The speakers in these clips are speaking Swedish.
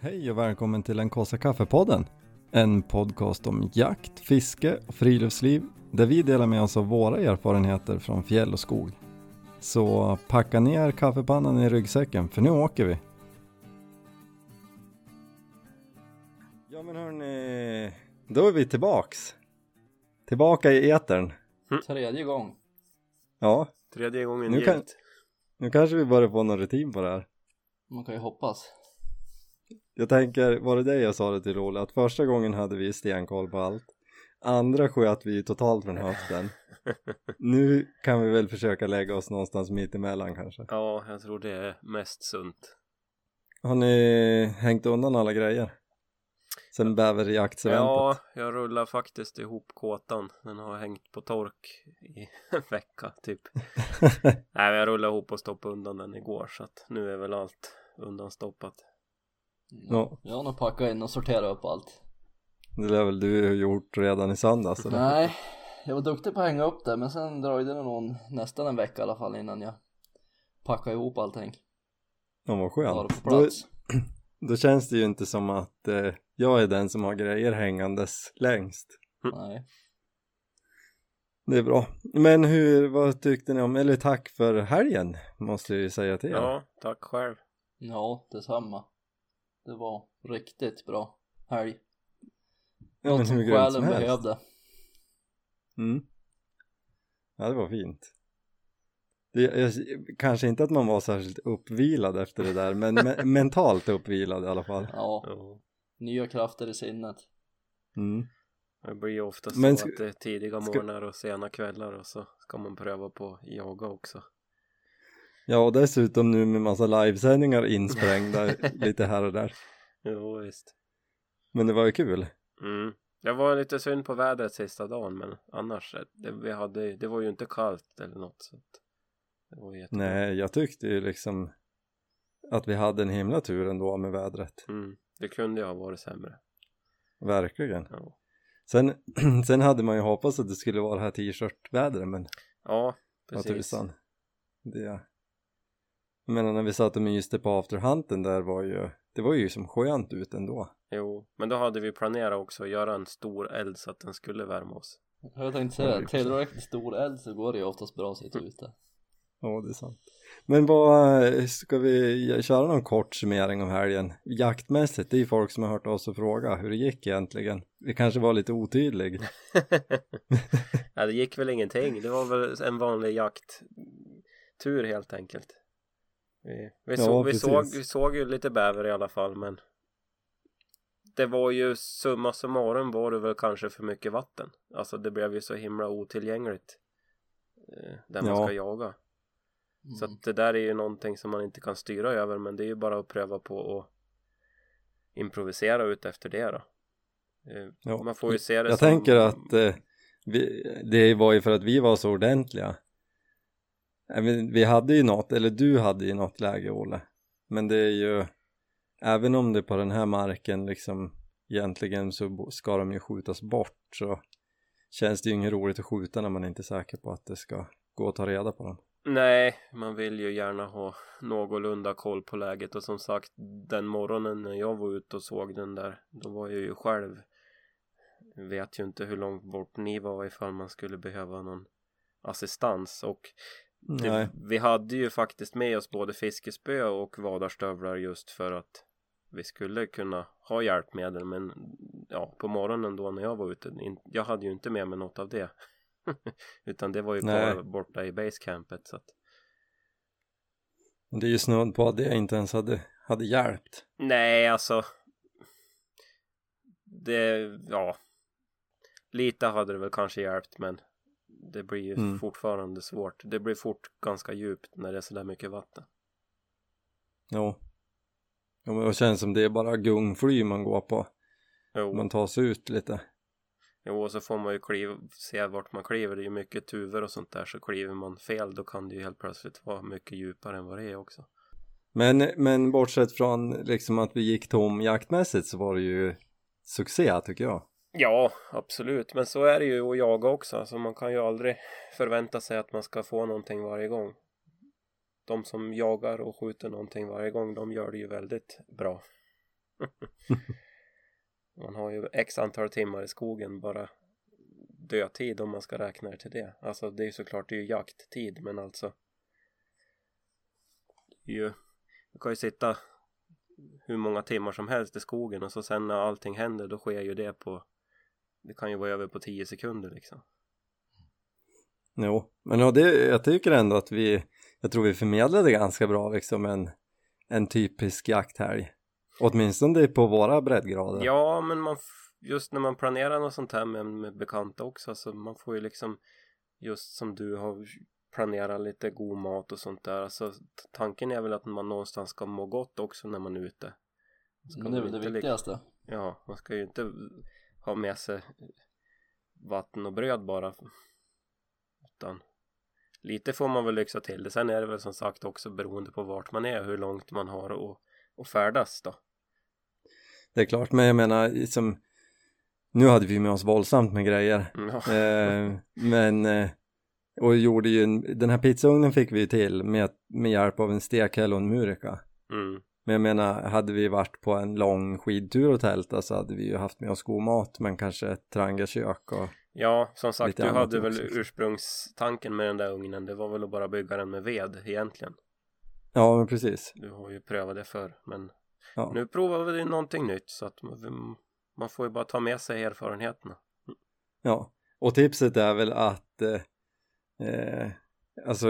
Hej och välkommen till den kaffe kaffepodden. En podcast om jakt, fiske och friluftsliv där vi delar med oss av våra erfarenheter från fjäll och skog. Så packa ner kaffepannan i ryggsäcken för nu åker vi. Ja men hörni, då är vi tillbaks. Tillbaka i etern. Tredje gång. Ja, Tredje gången Nu kan- nu kanske vi börjar få någon rutin på det här. Man kan ju hoppas. Jag tänker, var det det jag sa det till Olle? Att första gången hade vi stenkoll på allt. Andra sköt vi totalt från höften. Nu kan vi väl försöka lägga oss någonstans mitt emellan kanske. Ja, jag tror det är mest sunt. Har ni hängt undan alla grejer? Sen bäverjaktseventet? Ja, jag rullar faktiskt ihop kåtan. Den har hängt på tork i en vecka typ. Nej, jag rullade ihop och stoppade undan den igår så att nu är väl allt undanstoppat. Ja. Jag har nog packat in och sorterat upp allt. Det lär väl du ha gjort redan i söndags eller? Nej, jag var duktig på att hänga upp det men sen dröjde det nog nästan en vecka i alla fall innan jag packade ihop allting. Ja vad skönt. på Då, plats. då känns det ju inte som att eh, jag är den som har grejer hängandes längst. Nej. Det är bra. Men hur, vad tyckte ni om, eller tack för helgen måste jag ju säga till er. Ja, tack själv. Ja, detsamma. Det var riktigt bra helg. Ja, Något som själen behövde. Mm. Ja, det var fint. Det, jag, kanske inte att man var särskilt uppvilad efter det där, men me mentalt uppvilad i alla fall. Ja, Ja, nya krafter i sinnet. Mm. det blir ju ofta så Men att det är tidiga morgnar och sena kvällar och så ska man pröva på jaga också. Ja, och dessutom nu med massa livesändningar insprängda lite här och där. Jo, visst. Men det var ju kul. Mm. Jag var lite synd på vädret sista dagen men annars, eh, det, vi hade, det var ju inte kallt eller något så det var jättebra. Nej, jag tyckte ju liksom att vi hade en himla tur ändå med vädret. Mm. Det kunde ju ha varit sämre. Verkligen. Ja, Sen, sen hade man ju hoppats att det skulle vara det här t-shirt-vädret, men ja Vad precis. tusan. Det... Menar när vi satt och myste på afterhunten där var ju, det var ju som skönt ut ändå. Jo, men då hade vi planerat också att göra en stor eld så att den skulle värma oss. Jag tänkte säga, sig. tillräckligt stor eld så går det ju oftast bra att sitta ute. Ja, det är sant. Men vad, ska vi köra någon kort summering av helgen? Jaktmässigt, det är ju folk som har hört oss och fråga hur det gick egentligen. Vi kanske var lite otydlig. ja, det gick väl ingenting. Det var väl en vanlig jakttur helt enkelt. Vi, vi, Ja, såg, vi, såg, vi såg ju lite bäver i alla fall men det var ju summa summarum var det väl kanske för mycket vatten. Alltså det blev ju så himla otillgängligt eh, där man Ja. ska jaga. Så Mm. att det där är ju någonting som man inte kan styra över men det är ju bara att pröva på att improvisera ut efter det då. Eh, Ja. Man får ju se det Jag som... tänker att eh, vi, det var ju för att vi var så ordentliga. Men, Vi hade ju något, eller du hade ju något läge Olle. Men det är ju, även om det är på den här marken liksom egentligen så ska de ju skjutas bort så känns det ju inget roligt att skjuta när man inte är säker på att det ska gå att ta reda på dem. Nej, man vill ju gärna ha någorlunda koll på läget och som sagt den morgonen när jag var ute och såg den där då var jag ju själv vet ju inte hur långt bort ni var ifall man skulle behöva någon assistans och Nej, det, vi hade ju faktiskt med oss både fiskespö och vadarstövlar just för att vi skulle kunna ha hjälpmedel men ja på morgonen då när jag var ute in, jag hade ju inte med mig något av det utan det var ju Nej. kvar borta i basecampet så att det är ju snudd på att det inte ens hade, hade hjälpt. Nej, alltså. Det, ja. Lite hade det väl kanske hjälpt men det blir ju Mm. fortfarande svårt. Det blir fort ganska djupt när det är sådär mycket vatten. Jo. Ja, men det känns som det är bara gungfly man går på. Jo, Man tar sig ut lite. jo och så får man ju kliva, se vart man kliver. Det är ju mycket tuvor och sånt där så kliver man fel då kan det ju helt plötsligt vara mycket djupare än vad det är också. Men, men bortsett från liksom att vi gick tom jaktmässigt så var det ju succé tycker jag. Ja, absolut. Men så är det ju att jaga också. Alltså man kan ju aldrig förvänta sig att man ska få någonting varje gång. De som jagar och skjuter någonting varje gång, de gör det ju väldigt bra. Man har ju x antal timmar i skogen bara dödtid om man ska räkna det till det. Alltså det är ju såklart, det är ju jakttid men alltså ju, du kan ju sitta hur många timmar som helst i skogen och så sen när allting händer då sker ju det på det kan ju vara över på 10 sekunder liksom. Jo, men ja, det, jag tycker ändå att vi, jag tror vi förmedlade ganska bra liksom en, en typisk jakthelg. Åtminstone på våra breddgrader. Ja, men man just när man planerar något sånt här med, med bekanta också så man får ju liksom just som du har planerat lite god mat och sånt där. Alltså t- tanken är väl att man någonstans ska må gott också när man är ute. Ska Det är väl det viktigaste. Ja, man ska ju inte ha med sig vatten och bröd bara. Utan lite får man väl lyxa till det. Sen är det väl som sagt också beroende på vart man är hur långt man har och, och färdas då. Det är klart, men jag menar som nu hade vi med oss våldsamt med grejer Ja. eh, men eh, och gjorde ju en, den här pizzaugnen fick vi till med, med hjälp av en stekhäll och en murika Mm. Men jag menar hade vi varit på en lång skidtur och tälta så hade vi ju haft med oss god mat men kanske ett trangiakök och Ja, som sagt, du hade väl också. ursprungstanken med den där ugnen. Det var väl att bara bygga den med ved egentligen. ja men precis Du har ju prövat det förr, men ja. nu provar vi någonting nytt så att man, man får ju bara ta med sig erfarenheterna. Ja, och tipset är väl att eh, eh, alltså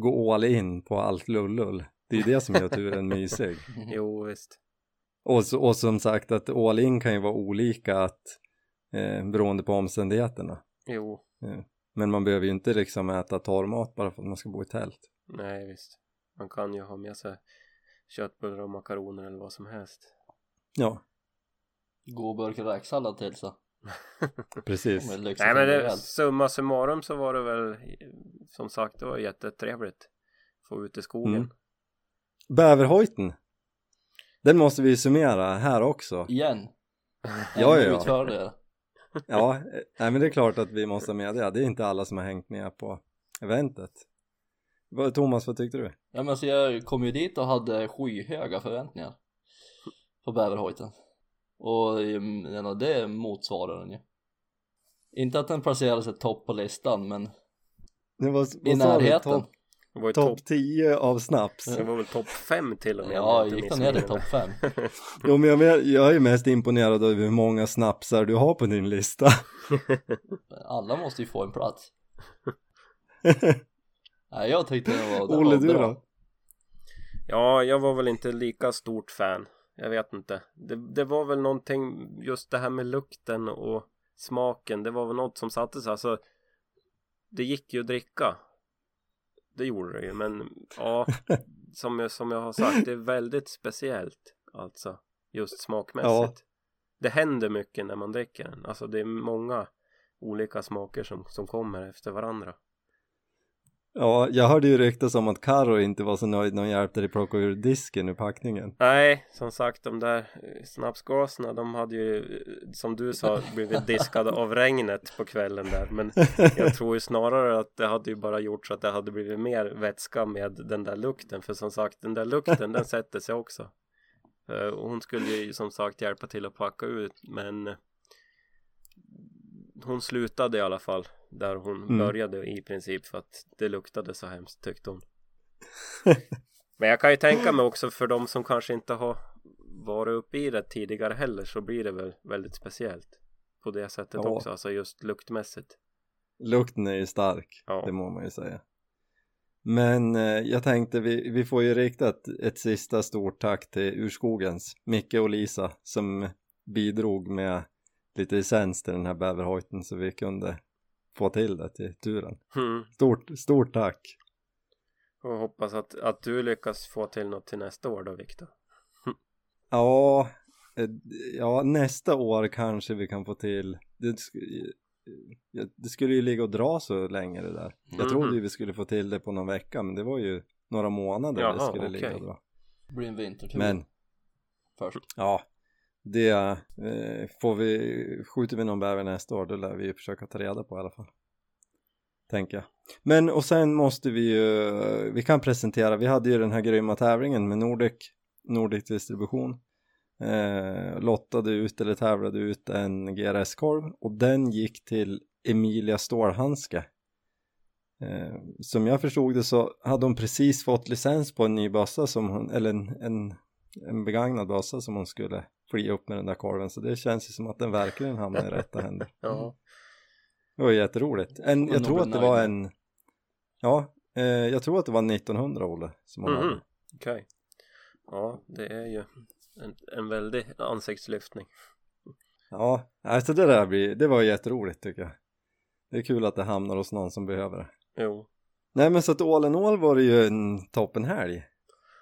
gå all in på allt lullull. Det är det som gör turen mysig. Jo, visst. Och, så, och som sagt att all in kan ju vara olika att, eh, beroende på omständigheterna. Jo, Men man behöver ju inte liksom äta torrmat bara för att man ska bo i tält. nej visst. Man kan ju ha med sig köttbullar och makaroner eller vad som helst. Ja, God burk räksallad till så. precis. Nej men det, summa summarum så var det väl som sagt det var jättetrevligt. Få ut i skogen. Mm. Bäverhojten. Den måste vi summera här också. Igen. Ja, ja, ja. Ja, nej men det är klart att vi måste med det. Det är inte alla som har hängt med på eventet. Thomas, vad tyckte du? Ja men så jag kom ju dit och hade skyhöga förväntningar på bäverhojten och mm, menar, det motsvarar den ju inte att den placerade sig topp på listan men Det var, i närheten Topp Det var ju top topp 10 av snaps. Det var väl topp 5 till och med. ja gick den ner till topp mig. fem Jo men jag, men jag är mest imponerad över hur många snapsar du har på din lista. alla måste ju få en plats Nej jag tyckte det var, det Olle var du då? Ja, jag var väl inte lika stort fan. Jag vet inte. Det, det var väl någonting, just det här med lukten och smaken. Det var väl något som satte sig. Alltså, det gick ju att dricka. Det gjorde det ju, men ja, som jag, som jag har sagt, det är väldigt speciellt. Alltså, just smakmässigt. Ja. Det händer mycket när man dricker den. Alltså, det är många olika smaker som, som kommer efter varandra. Ja, jag hörde ju ryktas om att Karo inte var så nöjd när hon hjälpte dig plocka ur disken ur packningen. Nej, som sagt de där eh, snapsgaserna de hade ju eh, som du sa blivit diskade av regnet på kvällen där. Men jag tror ju snarare att det hade ju bara gjort så att det hade blivit mer vätska med den där lukten. För som sagt den där lukten den sätter sig också. Eh, och hon skulle ju som sagt hjälpa till att packa ut men hon slutade i alla fall där hon Mm. började i princip för att det luktade så hemskt tyckte hon men jag kan ju tänka mig också för de som kanske inte har varit uppe i det tidigare heller så blir det väl väldigt speciellt på det sättet Ja. också, alltså just luktmässigt. Lukten är ju stark, Ja. det må man ju säga. Men eh, jag tänkte vi, vi får ju rikta ett, ett sista stort tack till Urskogens, Micke och Lisa som bidrog med lite essens till den här bäverhojten så vi kunde få till det till turen. Mm. Stort, stort tack! Och hoppas att, att du lyckas få till något till nästa år då Viktor. Ja, eh, ja, nästa år kanske vi kan få till det, det skulle ju ligga och dra så länge det där. Jag Mhm. trodde ju vi skulle få till det på någon vecka men det var ju några månader det Jaha, skulle ligga och dra. Det blir en vintertur Men först ja, det eh, får vi, skjuter vi någon bäver nästa år då lär vi ju försöka ta reda på i alla fall. Tänker jag. Men och sen måste vi ju, vi kan presentera, vi hade ju den här grymma tävlingen med Nordic, Nordic distribution eh, lottade ut eller tävlade ut en GRS-korv och den gick till Emilia Stålhandske. Eh, som jag förstod det så hade hon precis fått licens på en ny bössa som hon, eller en, en, en begagnad bössa som hon skulle flia upp med den där korven så det känns ju som att den verkligen hamnade i rätta händer. Ja. Det var jätteroligt. En, jag tror att det var en, ja, eh, jag tror att det var 1900 Olle som hon Mhm. hade. Okej. Ja, det är ju en, en väldig ansiktslyftning. Ja, alltså det där blir, det var jätteroligt tycker jag. Det är kul att det hamnar hos någon som behöver det. Jo, Nej men så att all in all var det ju en toppenhelg.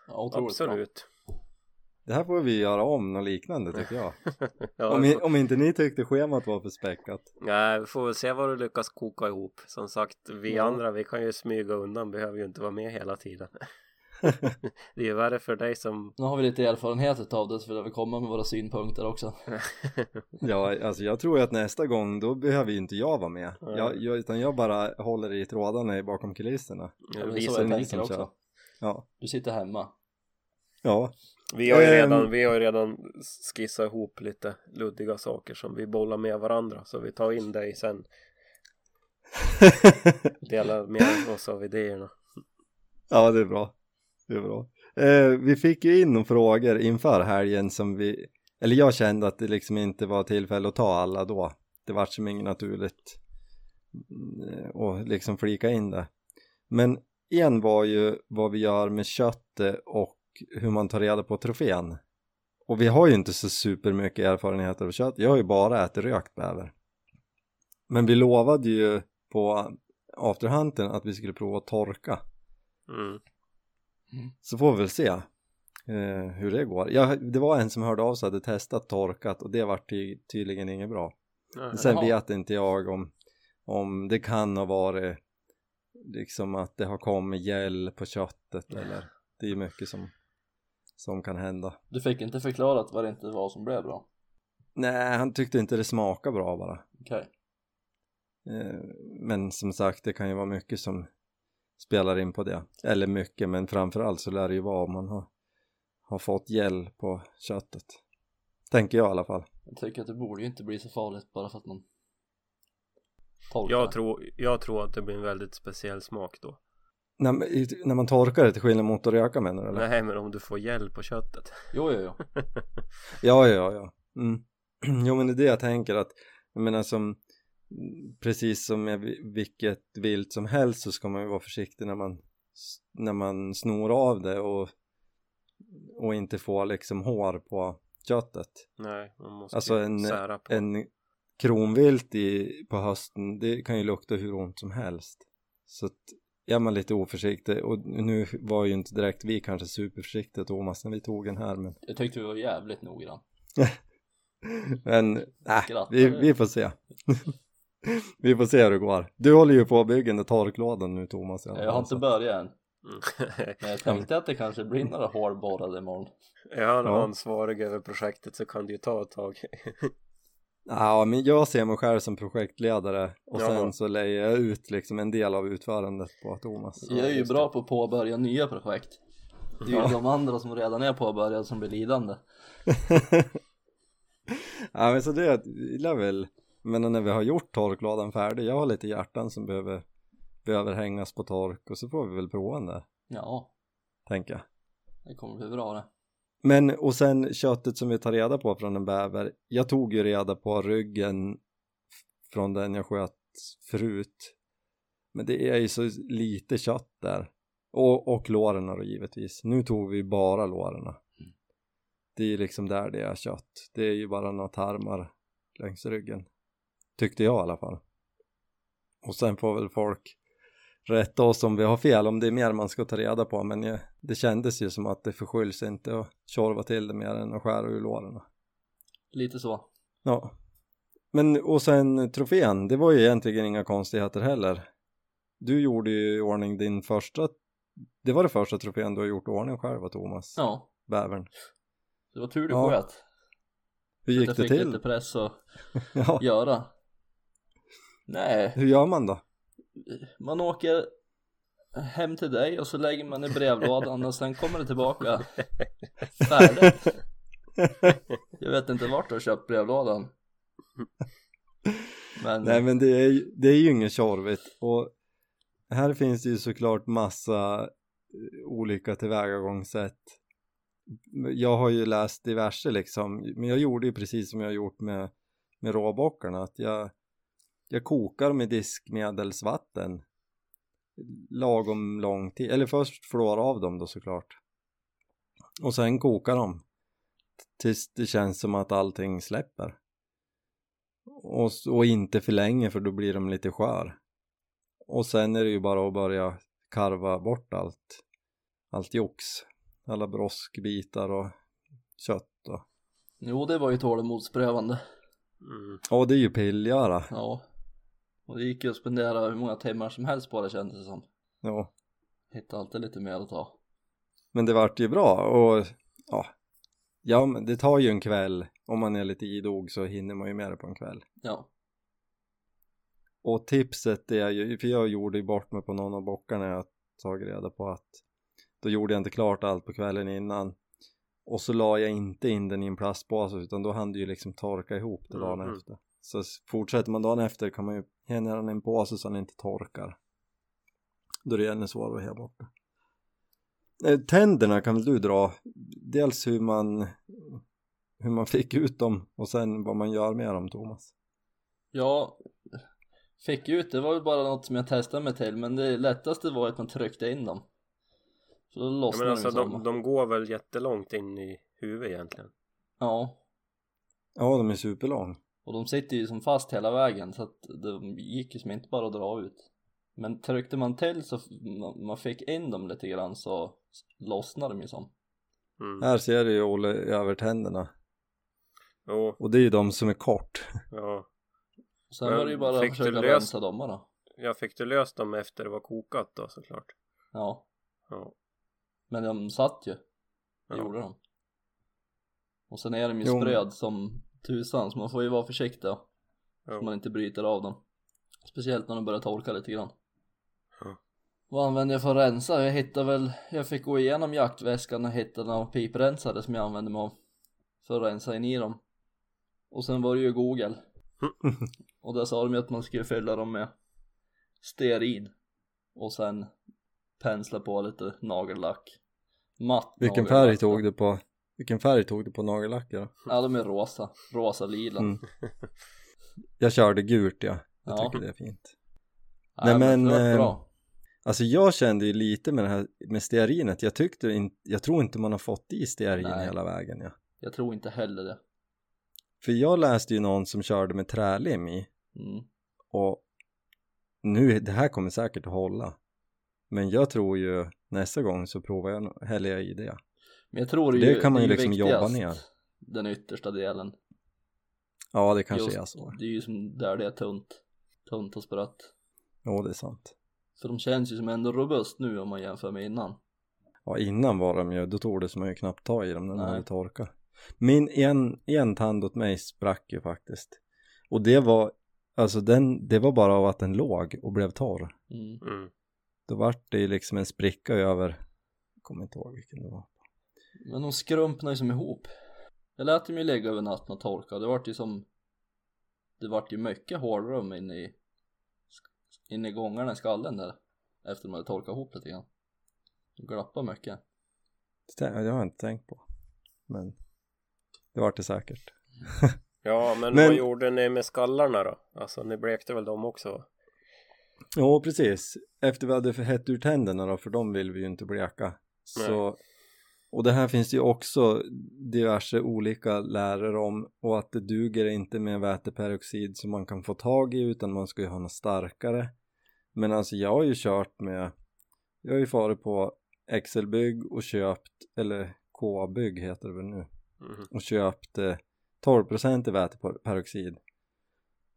Ja, otroligt bra. Det här får vi göra om något liknande tycker jag. Ja, Om, vi i, om inte ni tyckte schemat var för späckat. nej, vi får väl se vad du lyckas koka ihop. Som sagt, vi Ja. andra, vi kan ju smyga undan, behöver ju inte vara med hela tiden. det är ju värre för dig som Nu har vi lite erfarenhet av det så vill vi komma med våra synpunkter också. Ja, alltså jag tror ju att nästa gång då behöver ju inte jag vara med. Nej. Jag, jag, utan jag bara håller i trådarna bakom kulisserna. Ja, men visar så jag tänker också. Ja, Du sitter hemma. Ja. Vi har ju redan, vi har redan skissat ihop lite luddiga saker som vi bollar med varandra så vi tar in dig sen delar med oss av idéerna Ja, det är bra. Det är bra. Eh, vi fick ju in några frågor inför helgen som vi, eller jag kände att det liksom inte var tillfälle att ta alla då. Det var som inget naturligt mm, och liksom flika in det. Men en var ju vad vi gör med köttet och hur man tar reda på trofén. Och vi har ju inte så supermycket erfarenhet av kött. Jag har ju bara ätit rökt bäver. Men vi lovade ju på afterhunten att vi skulle prova att torka. mm. Så får vi väl se eh, hur det går. Ja, det var en som hörde av sig hade testat torkat och det var ty tydligen inget bra. Nej. Sen Jaha. vet inte jag om, om det kan ha varit liksom att det har kommit gäll på köttet eller det är mycket som, som kan hända. Du fick inte förklarat vad det inte var som blev bra. Nej, han tyckte inte det smakade bra bara. Okej. Eh, men som sagt, det kan ju vara mycket som spelar in på det. Eller mycket, men framförallt så lär det ju vara om man har, har fått gäll på köttet. Tänker jag i alla fall. Jag tycker att det borde ju inte bli så farligt bara för att man torkar. jag, tror, jag tror att det blir en väldigt speciell smak då När, när man torkar det till skillnad mot att röka menar du eller? Nej men om du får gäll på köttet Jo, jo, jo. Ja, ja, ja. Mm. Jo, men det är det jag tänker att, jag menar som, precis som med vi- vilket vilt som helst så ska man ju vara försiktig när man, när man snor av det och, och inte få liksom hår på köttet. Nej, man måste Alltså en, sära på en kronvilt i, på hösten, det kan ju lukta hur ont som helst. Så att är man lite oförsiktig, och nu var ju inte direkt vi kanske superförsiktiga Thomas när vi tog den här men Jag tyckte vi var jävligt noggrann. Men nej, Skrattar vi, vi får se. vi får se hur det går. Du håller ju på att bygga den där torklådan nu Thomas. alla Jag har inte börjat än. Mm. Men jag tänkte att det kanske blir några hålborrade imorgon. Är han Ja. ansvarig över projektet så kan det ju ta ett tag Ja, men jag ser mig själv som projektledare och Ja. sen så lägger jag ut liksom en del av utförandet på Thomas. Jag är ju bra på att påbörja nya projekt. Det är ju Ja. de andra som redan är påbörjade som blir lidande. ja, men så det gillar väl, men när vi har gjort torklådan färdig, jag har lite hjärtan som behöver, behöver hängas på tork och så får vi väl prova den där, Ja, tänker jag. det kommer bli bra det. Men och sen köttet som vi tar reda på från en bäver. Jag tog ju reda på ryggen från den jag sköt förut. Men det är ju så lite kött där. Och, och låren då givetvis. Nu tog vi bara låren. Det är liksom där det är kött. Det är ju bara några tarmar längs ryggen. Tyckte jag i alla fall. Och sen får väl folk rätta oss om vi har fel, om det är mer man ska ta reda på. Men jag, det kändes ju som att det förskylls inte att tjorva till det mer än att skära ur låren. Lite så. Ja. Men och sen trofén, det var ju egentligen inga konstigheter heller. Du gjorde ju i ordning din första, det var det första trofén du har gjort i ordning själv va Thomas? Ja, Bävern. det var tur du Ja. sköt. Hur gick det jag fick till? lite press att Ja, göra. Nej, hur gör man då? Man åker hem till dig och så lägger man i brevlådan och sen kommer det tillbaka färdigt. Jag vet inte vart du har köpt brevlådan. Men, Nej men det är, ju- det är ju inget tjorvigt och här finns det ju såklart massa eh, olika tillvägagångssätt. Jag har ju läst diverse liksom, men jag gjorde ju precis som jag har gjort med, med råbockarna, att jag, jag kokar med diskmedelsvatten lagom lång tid, eller först flår av dem då såklart. Och sen kokar dem tills det känns som att allting släpper. Och, och inte för länge för då blir de lite skör. Och sen är det ju bara att börja karva bort allt, allt jox. Alla broskbitar och kött och... jo det var ju tålamodsprövande. Mm. Och det är ju pillgöra. Ja. Och det gick ju att spendera hur många timmar som helst på det kändes det som. Ja. Hittade alltid lite mer att ta. Men det vart ju bra och ja. Ja men det tar ju en kväll. Om man är lite idog så hinner man ju med det på en kväll. Ja. Och tipset är ju, för jag gjorde ju bort mig på någon av bockarna jag tagit reda på att då gjorde jag inte klart allt på kvällen innan och så la jag inte in den i en plastpåse utan då hann det ju liksom torka ihop det dagen Mhm. efter så fortsätter man dagen efter kan man ju hänga den i en påse så den inte torkar. Då är det ännu svårare att ha bort Eh, tänderna kan väl du dra? Dels hur man hur man fick ut dem och sen vad man gör med dem Thomas. Ja, fick ut det var väl bara något som jag testade mig till men det lättaste var att man tryckte in dem. Så då Ja, lossnade men alltså de, de går väl jättelångt in i huvudet egentligen? Ja, ja de är superlång och de sitter ju som fast hela vägen så att de gick ju som inte bara att dra ut. Men tryckte man till så man- fick in dem lite grann så lossnade de ju som. mm. Här ser du ju Olle över tänderna Jo, och det är ju de som är kort. ja Sen Men var det ju bara att försöka löst- rensa dem bara. Jag fick du löst dem efter det var kokat då såklart Ja, Ja, men de satt ju. Det Ja. gjorde de. Och sen är de ju Jo, spröd som tusan så man får ju vara försiktig. Så man ja. inte bryter av dem. Speciellt när de börjar torka lite grann. Ja. Vad använder jag för att rensa? Jag hittade väl, jag fick gå igenom jaktväskan och hitta några piprensare som jag använde mig av. För att rensa in i dem. Och sen var det ju Google. Och där sa de ju att man skulle fylla dem med stearin. Och sen pensla på lite nagellack. Matt Vilken färg tog du på? Vilken färg tog du på nagellacken då? Ja de är rosa, rosa lila. Mm. Jag körde gult ja. Jag Ja. tycker det är fint. Nej, Nej, men, men, eh, bra. Alltså jag kände ju lite med det här med stearinet. Jag tyckte inte, jag tror inte man har fått i stearin Nej. hela vägen ja. Jag tror inte heller det. För jag läste ju någon som körde med trälim i Mm. och nu, det här kommer säkert att hålla. Men jag tror ju nästa gång så provar jag, häller jag i det. Men jag tror Det ju, kan man ju liksom jobba ner. Den yttersta delen. Ja det kanske Just, är så. Det är ju som där det är tunt. Tunt och sprött. Jo det är sant. För de känns ju som ändå robust nu om man jämför med innan. Ja innan var de ju, då tog man ju knappt ta i dem när de hade torkat. Min en, en tand åt mig sprack ju faktiskt. Och det var, alltså den, det var bara av att den låg och blev torr. Mm. Mm. Då vart det ju liksom en spricka över, jag kommer inte ihåg vilken det var. Men de skrumpnar ju som ihop. Jag lät dem ju ligga över natten och torka. Det vart ju som Det vart ju mycket hålrum inne i Inne i gångarna i skallen där Efter de hade torkat ihop lite grann De glappade mycket Det det har jag inte tänkt på. Men det vart det säkert. Ja, men, Men- vad gjorde ni med skallarna då? Alltså ni blekte väl dem också? va? Ja precis. Efter vi hade hett ur tänderna då, för de vill vi ju inte bleka. Så, och det här finns ju också diverse olika läror om och att det duger inte med väteperoxid som man kan få tag i utan man ska ju ha något starkare. Men alltså jag har ju kört med, jag har ju farit på Excelbygg och köpt, eller K-bygg heter det väl nu, Mhm. och köpt eh, 12% i väteperoxid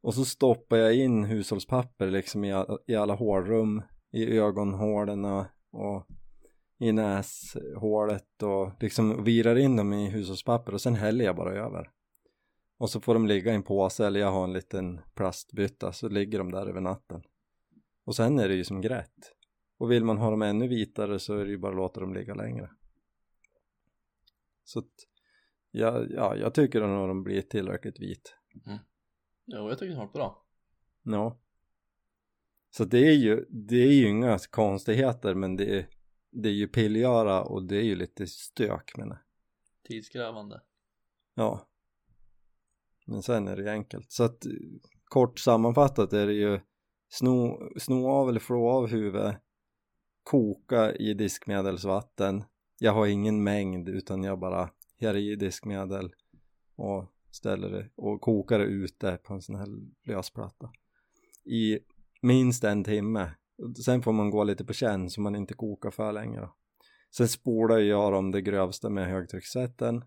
och så stoppar jag in hushållspapper liksom i, all, i alla hålrum i ögonhålen och i näshålet och liksom virar in dem i hushållspapper och sen häller jag bara över och så får de ligga i en påse eller jag har en liten plastbytta så ligger de där över natten och sen är det ju som grätt och vill man ha dem ännu vitare så är det ju bara att låta dem ligga längre så att ja, ja, jag tycker nog de blir tillräckligt vit. Jo, jag tycker det var bra. Ja. Så det är ju, det är ju inga konstigheter men det är, det är ju pillgöra och det är ju lite stök menar jag. Tidskrävande. Ja. Men sen är det enkelt. Så att kort sammanfattat är det ju sno, sno av eller flå av huvudet, koka i diskmedelsvatten. Jag har ingen mängd utan jag bara här i diskmedel och ställer det och kokar det ute på en sån här lösplatta i minst en timme. Sen får man gå lite på känn så man inte kokar för länge då. Sen spolar jag om det grövsta med högtryckssätten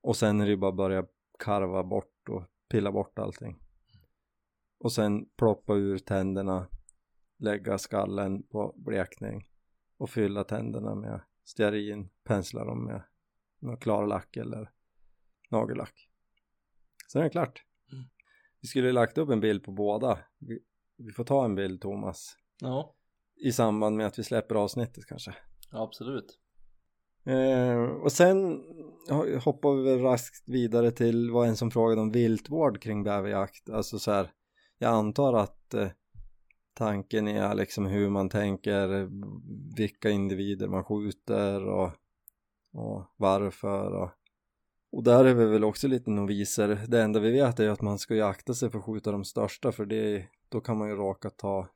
och sen är det bara att börja karva bort och pilla bort allting. Och sen ploppa ur tänderna, lägga skallen på blekning och fylla tänderna med stearin, pensla dem med någon klarlack eller nagellack. Sen är det klart. Mm. Vi skulle lagt upp en bild på båda. Vi, vi får ta en bild Thomas. Ja, I samband med att vi släpper avsnittet kanske. absolut. Eh, och sen ho- hoppar vi väl raskt vidare till vad en som frågade om viltvård kring bäverjakt. Alltså så här, jag antar att eh, tanken är liksom hur man tänker, vilka individer man skjuter och, och varför och, och där är vi väl också lite noviser. Det enda vi vet är att man ska ju akta sig för att skjuta de största för det, då kan man ju råka ta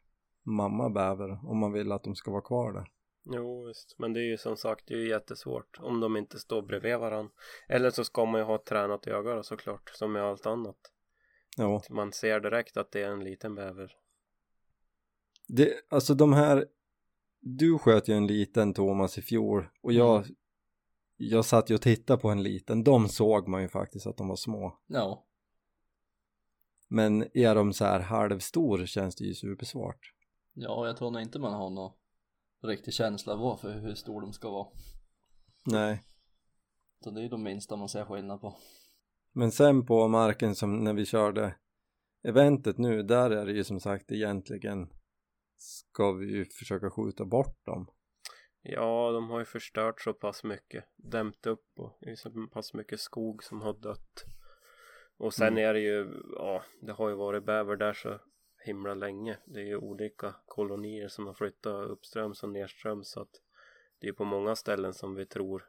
mamma bäver om man vill att de ska vara kvar där. Jo visst, men det är ju som sagt det är ju jättesvårt om de inte står bredvid varandra. Eller så ska man ju ha ett tränat öga då, såklart, som med allt annat. Ja. Man ser direkt att det är en liten bäver. Det, alltså de här Du sköt ju en liten Thomas i fjol och jag Mm. Jag satt ju och tittade på en liten, de såg man ju faktiskt att de var små Ja, Men är de så här halvstor känns det ju supersvårt ja jag tror nog inte man har någon riktig känsla vad för hur stor de ska vara. Nej Så det är ju de minsta man ser skillnad på. Men sen på marken som när vi körde eventet nu, där är det ju som sagt egentligen ska vi ju försöka skjuta bort dem Ja, de har ju förstört så pass mycket. Dämt upp och det är så pass mycket skog som har dött. Och sen Mm. är det ju, ja, det har ju varit bäver där så himla länge. Det är ju olika kolonier som har flyttat uppströms och nerströms så att det är på många ställen som vi tror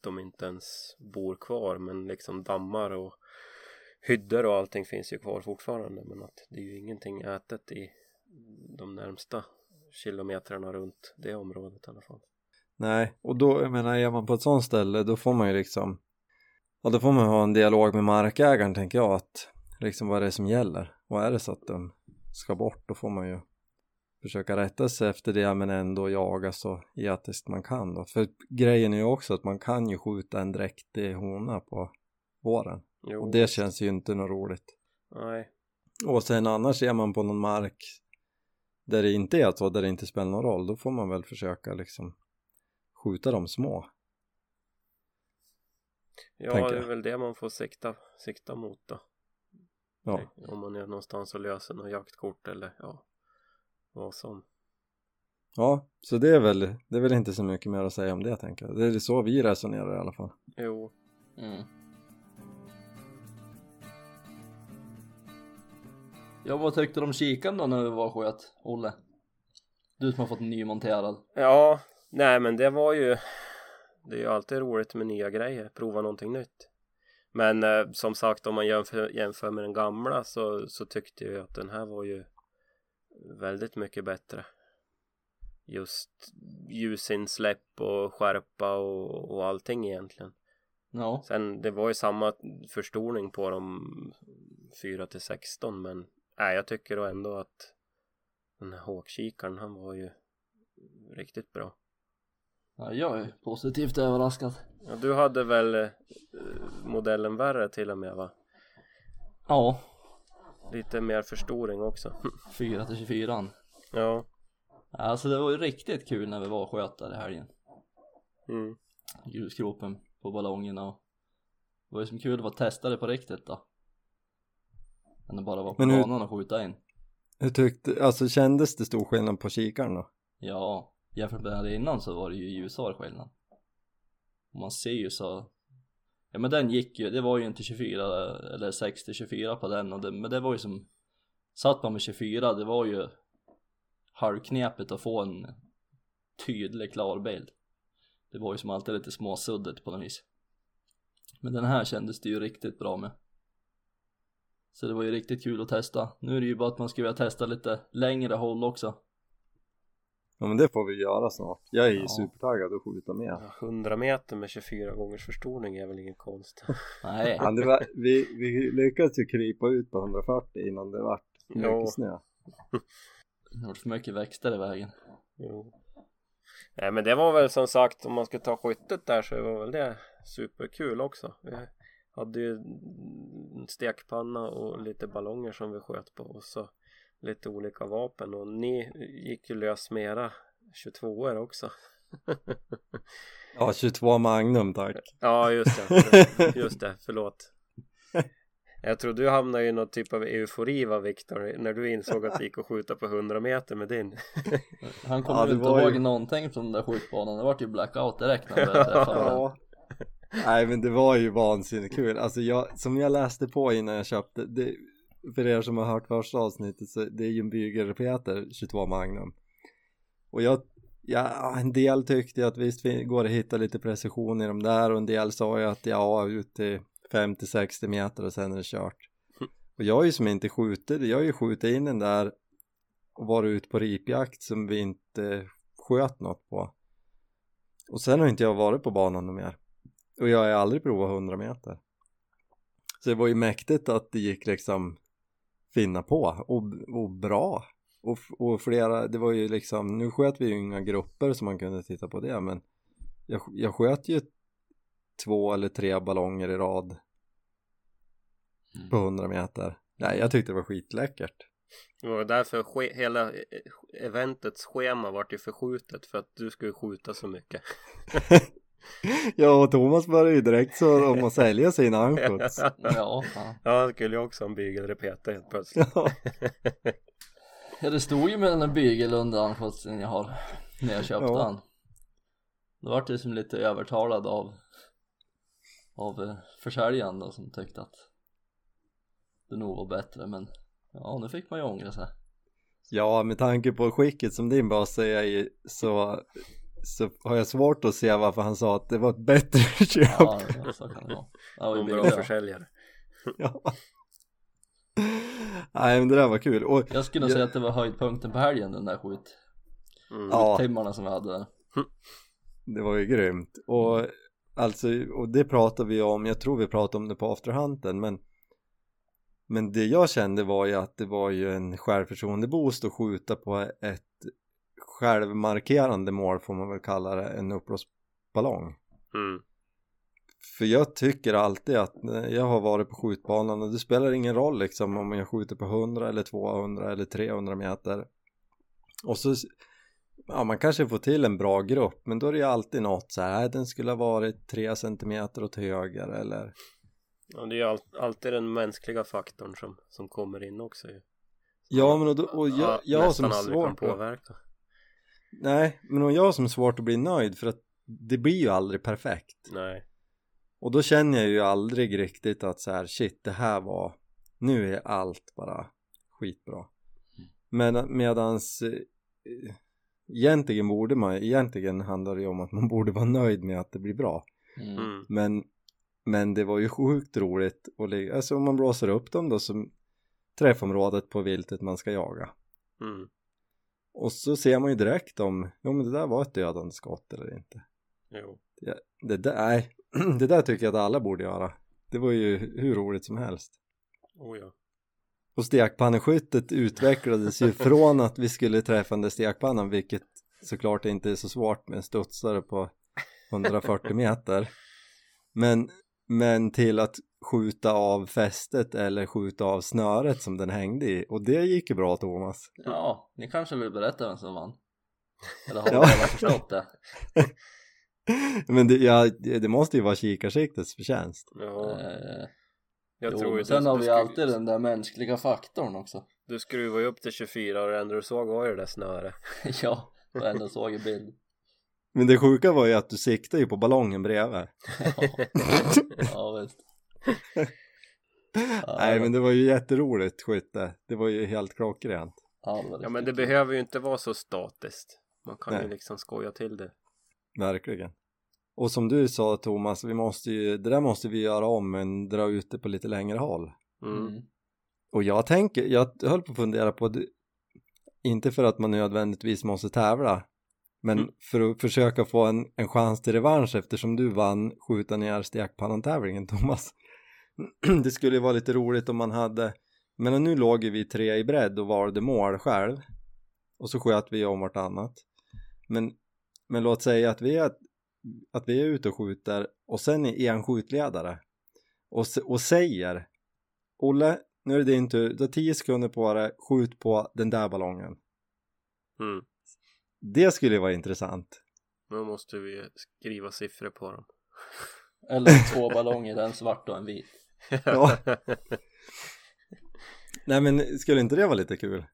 de inte ens bor kvar men liksom dammar och hyddor och allting finns ju kvar fortfarande men att det är ju ingenting ätet i de närmsta kilometrarna runt det området i alla fall. Nej, och då, jag menar, är man på ett sånt ställe då får man ju liksom Ja, då får man ha en dialog med markägaren tänker jag att liksom vad är det som gäller Vad är det så att de ska bort då får man ju försöka rätta sig efter det men ändå jaga så etiskt man kan då. För grejen är ju också att man kan ju skjuta en dräktig hona på våren. Jo, och det känns ju inte något roligt. Nej, och sen annars är man på någon mark där det inte är så, där det inte spelar någon roll då får man väl försöka liksom skjuta de små. Ja det är väl det man får sikta, sikta mot då. Ja Om man är någonstans och löser något jaktkort eller ja, vad som. Ja, så det är väl, det är väl inte så mycket mer att säga om det tänker jag. Det är så vi resonerar i alla fall. Jo, Mm. Ja, vad tyckte du om kikaren då när vi var sköt, Olle? Du som har fått en ny monterad. ja, nej men det var ju det är ju alltid roligt med nya grejer, prova någonting nytt. Men eh, som sagt om man jämför, jämför med den gamla så, så tyckte jag att den här var ju väldigt mycket bättre. Just ljusinsläpp och skärpa och, och allting egentligen. Ja, Sen det var ju samma förstoring på dem 4 till 16 men nej, jag tycker då ändå att den här håkkikaren han var ju riktigt bra. ja jag är positivt överraskad. Ja, du hade väl eh, modellen värre till och med va? Ja, Lite mer förstoring också. 4 till 24 ja. Alltså det var ju riktigt kul när vi var och sköt där i helgen. Mm. Grusgropen på ballongerna och det var ju som kul att få testa det på riktigt då. Än att bara vara på Men hur- banan och skjuta in. Hur tyckte, alltså kändes det stor skillnad på kikaren då? Ja, jämfört med det innan så var det ju ljusår skillnad. Man ser ju så Ja men den gick ju, det var ju inte 24 eller 60-24 på den och det, men det var ju som Satt man med 24 det var ju halvknepigt att få en tydlig klar bild. Det var ju som alltid lite småsuddigt på något vis. Men den här kändes det ju riktigt bra med. Så det var ju riktigt kul att testa. Nu är det ju bara att man skulle vilja testa lite längre håll också. Ja men det får vi göra snart. Jag är ju Ja. supertaggad att skjuta med. Ja, 100 meter med 24 gångers förstoring är väl ingen konst Nej, Ja, det var, vi, vi lyckades ju krypa ut på 140 innan det vart mycket snö. det varit för mycket växter i vägen Jo. Nej men det var väl som sagt om man ska ta skyttet där så var väl det superkul också. Vi hade ju en stekpanna och lite ballonger som vi sköt på och så lite olika vapen och ni gick ju lös med era 22 er också. Ja 22 Magnum tack. ja just det, just det, förlåt. Jag tror du hamnade i någon typ av eufori va Viktor när du insåg att det gick att skjuta på 100 meter med din. Han kommer Ja, inte var ihåg ju- någonting från den där skjutbanan, det vart ju blackout direkt när han började träffa. Ja. Nej men det var ju vansinnigt kul. Alltså jag, som jag läste på innan jag köpte, det, för er som har hört första avsnittet så det är ju en Bügelrepeter 22 Magnum. Och jag, ja en del tyckte att visst går det att hitta lite precision i de där och en del sa ju att ja ut till 50-60 meter och sen är det kört. Och jag har ju som inte skjutit, jag har ju skjutit in den där och varit ute på ripjakt som vi inte sköt något på. Och sen har inte jag varit på banan något mer. Och jag har aldrig provat 100 meter. Så det var ju mäktigt att det gick liksom finna på och, och bra. Och, och flera, det var ju liksom, nu sköt vi ju inga grupper som man kunde titta på det men jag, jag sköt ju två eller tre ballonger i rad Mm. på 100 meter. Nej, jag tyckte det var skitläckert. Och därför ske- hela eh, eventets schema vart ju förskjutet för att du skulle skjuta så mycket. Ja, och Thomas började ju direkt så om att sälja sina ankots. Ja, fan. Ja, han skulle ju också ha en bygelrepeter helt plötsligt. Ja. ja det stod ju med den där bygel under anfotsen jag har när jag köpte Ja. den Då vart det som lite övertalad av av eh, försäljaren då som tyckte att det nog var bättre men ja nu fick man ju ångra sig Ja, med tanke på skicket som din bas är i så, så har jag svårt att se varför han sa att det var ett bättre köp. Ja, ja så kan det vara Det var ju En bra försäljare. Ja. Nej, men det där var kul. Och Jag skulle nog Ja. säga att det var höjdpunkten på helgen den där skjut Mm. ja, timmarna som vi hade där det var ju grymt. Och alltså, och det pratade vi om, jag tror vi pratade om det på afterhunten, men men det jag kände var ju att det var ju en självförtroende-boost att skjuta på ett självmarkerande mål får man väl kalla det, en uppblåsballong. Mm. För jag tycker alltid att jag har varit på skjutbanan och det spelar ingen roll liksom om jag skjuter på 100 eller 200 eller 300 meter. Och så, ja man kanske får till en bra grupp men då är det ju alltid något så här, "Nej, den skulle ha varit 3 centimeter åt höger eller Ja, det är ju all, alltid den mänskliga faktorn som, som kommer in också ju. Ja men och, då, och jag, Ja, jag har som svårt påverka. Nej men och jag som svårt att bli nöjd för att det blir ju aldrig perfekt. Nej. Och då känner jag ju aldrig riktigt att så här shit det här var nu är allt bara skitbra. Men medans eh, egentligen borde man egentligen handlar det ju om att man borde vara nöjd med att det blir bra. mm. Mm. Men men det var ju sjukt roligt och alltså om man blåser upp dem då som träffområdet på viltet man ska jaga. Mm. Och så ser man ju direkt om, ja men det där var ett dödande skott eller inte. Jo. Det där, nej, det där tycker jag att alla borde göra. Det var ju hur roligt som helst. Oh ja. Och stekpanneskyttet utvecklades ju från att vi skulle träffa den där stekpannan, vilket såklart inte är så svårt med en studsare på 140 meter. Men, men till att skjuta av fästet eller skjuta av snöret som den hängde i. Och det gick ju bra Thomas. Ja, ni kanske vill berätta vem som vann? Eller har Ja. ni redan förstått det? Men det, ja, det det måste ju vara kikarsiktets förtjänst. Ja. Eh, Jag jo, tror ju sen har vi alltid den där mänskliga faktorn också du skruvar ju upp till 24 och det enda du såg var ju det där snöret. Ja, och ändå såg i bild Men det sjuka var ju att du siktade ju på ballongen bredvid. ja visst. Nej men det var ju jätteroligt skytte. Det var ju helt klockrent. Ja, det var Ja men det behöver ju inte vara så statiskt. Man kan ju Nej. liksom skoja till det. Verkligen. Och som du sa Thomas, vi måste ju, det där måste vi göra om men dra ut det på lite längre håll. Mm. Mm. Och jag tänker, jag höll på att fundera på det, inte för att man nödvändigtvis måste tävla, men Mm. för att försöka få en, en chans till revansch eftersom du vann skjuta ner stekpannan-tävlingen Thomas. det skulle ju vara lite roligt om man hade, men nu låg vi tre i bredd och valde mål själv och så sköt vi om vartannat. Men, men låt säga att vi är, att vi är ute och skjuter och sen är en skjutledare och, och säger Olle, nu är det din tur, du har 10 sekunder på dig, skjut på den där ballongen. Mm. Det skulle vara intressant. Då måste vi skriva siffror på dem. Eller två ballonger, en svart och en vit. Ja. Nej men skulle inte det vara lite kul?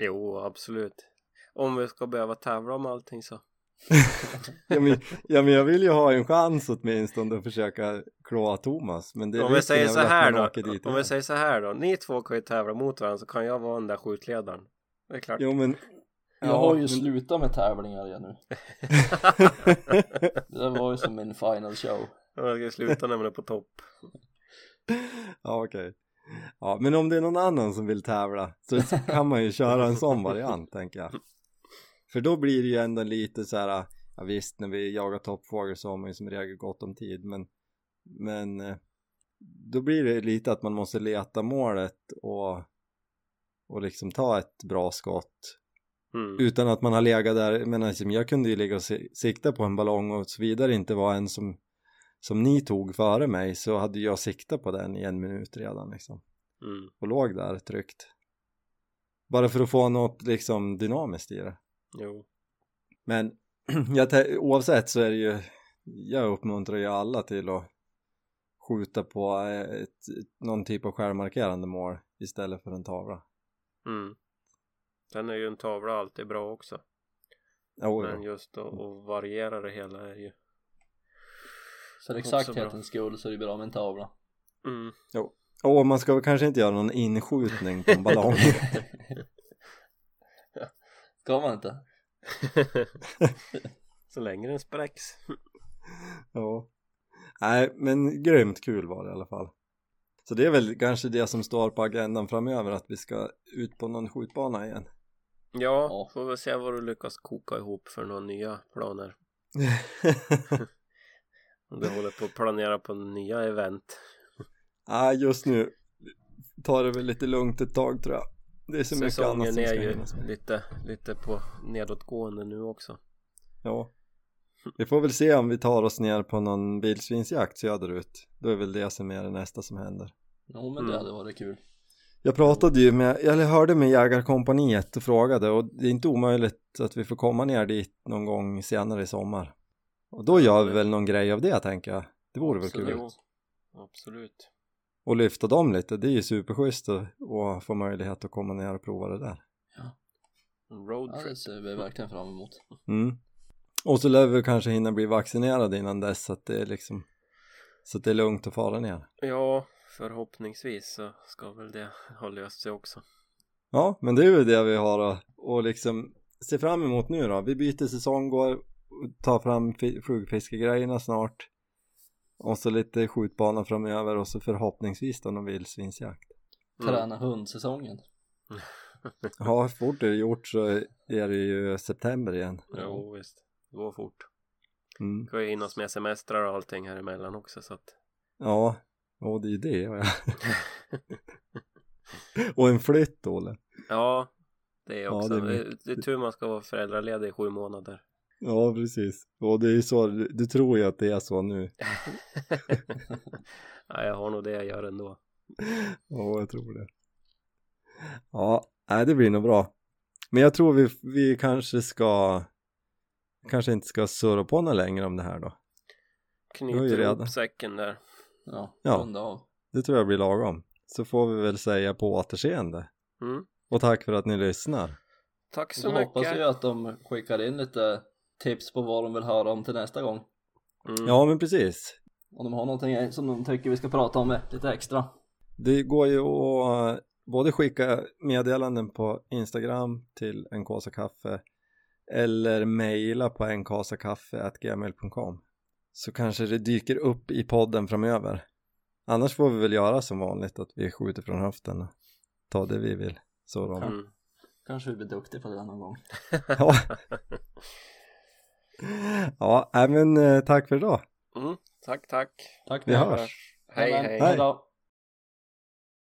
jo, absolut. Om vi ska behöva tävla om allting så. Ja men, ja, men jag vill ju ha en chans åtminstone att försöka klåa Thomas. Men det om vi säger så här då. Om vi igen. säger så här då. Ni två kan ju tävla mot varandra så kan jag vara den där skjutledaren. Det är klart. Jo men... Jag Ja, har ju men- slutat med tävlingar igen nu. Det där var ju som min final show. Jag ska sluta när man är på topp. Ja okej. Ja men om det är någon annan som vill tävla så kan man ju köra en sån variant tänker jag. För då blir det ju ändå lite så här, ja visst när vi jagar toppfågel så har man ju som regel gott om tid men men eh, då blir det lite att man måste leta målet och och liksom ta ett bra skott Mm. utan att man har legat där, men liksom, jag kunde ju ligga och si- sikta på en ballong och så vidare inte var en som som ni tog före mig så hade jag siktat på den i en minut redan liksom Mm. och låg där tryggt bara för att få något liksom dynamiskt i det Jo. men oavsett så är det ju jag uppmuntrar ju alla till att skjuta på ett, någon typ av självmarkerande mål istället för en tavla Mm. Sen är ju en tavla alltid bra också. Jo, Men jo. just att, att variera det hela är ju. För exakthetens skull så är det bra med en tavla. Mm. Och man ska väl kanske inte göra någon inskjutning på en ballong Ska man inte? så länge den spräcks. Ja. Nej, men grymt kul var det i alla fall. Så det är väl kanske det som står på agendan framöver att vi ska ut på någon skjutbana igen. Ja, Ja. får vi se vad du lyckas koka ihop för några nya planer. Om du håller på att planera på nya event. Nej, just nu tar det väl lite lugnt ett tag tror jag. Det är så mycket annat som är ska ju hinnas med. lite, lite på nedåtgående nu också. Ja. Vi får väl se om vi tar oss ner på någon vildsvinsjakt söderut. Då är väl det som är det nästa som händer. Jo men det Mm. hade varit kul. Jag pratade ju med, eller hörde med jägarkompaniet och frågade och det är inte omöjligt att vi får komma ner dit någon gång senare i sommar. Och då gör vi väl någon grej av det tänker jag. Det vore väl Absolut. kul. Jo, absolut. Och lyfta dem lite, det är ju superschysst att, att få möjlighet att komma ner och prova det där. En Ja, roadtrip. det ser vi verkligen fram emot. Mm. Och så lär vi kanske hinna bli vaccinerade innan dess så att det är liksom så att det är lugnt att fara ner. Ja, förhoppningsvis så ska väl det ha löst sig också. Ja, men det är ju det vi har att och liksom se fram emot nu då. Vi byter säsong, går tar fram fi- flugfiskegrejerna snart och så lite skjutbana framöver och så förhoppningsvis då någon vildsvinsjakt. Mm. Träna hundsäsongen. Ja, fort är det gjort så är det ju september igen. Jo, visst. Det går fort. Mm. Ska ju hinnas med semestrar och allting här emellan också så att Ja, och det är ju det ja. och en flytt Olle. Ja, det är Ja, också. det det, är det är tur man ska vara föräldraledig i sju månader. Ja, precis. Och det är ju så, du, tror ju att det är så nu. ja, jag har nog det jag gör ändå. Ja, jag tror det. Ja, nej det blir nog bra. Men jag tror vi, vi kanske ska kanske inte ska surra på något längre om det här då. Knyter ihop säcken där. Ja, Ja. runda av. Det tror jag blir lagom. Så får vi väl säga på återseende. Mm. Och tack för att ni lyssnar. Tack Så så hoppas mycket. vi att de skickar in lite tips på vad de vill höra om till nästa gång. Mm. Ja men precis. Om de har någonting som de tycker vi ska prata om lite extra. Det går ju att eh, både skicka meddelanden på Instagram till en kaffe eller mejla på enkasakaffe.gmail.com så kanske det dyker upp i podden framöver. Annars får vi väl göra som vanligt att vi skjuter från höften och tar det vi vill. Så då. Mm. Kanske vi blir duktiga på det någon gång. Ja. ja, men eh, tack för idag. Mm. Tack, tack. Tack Vi för hörs. Hej, hej. Hej. Hej då.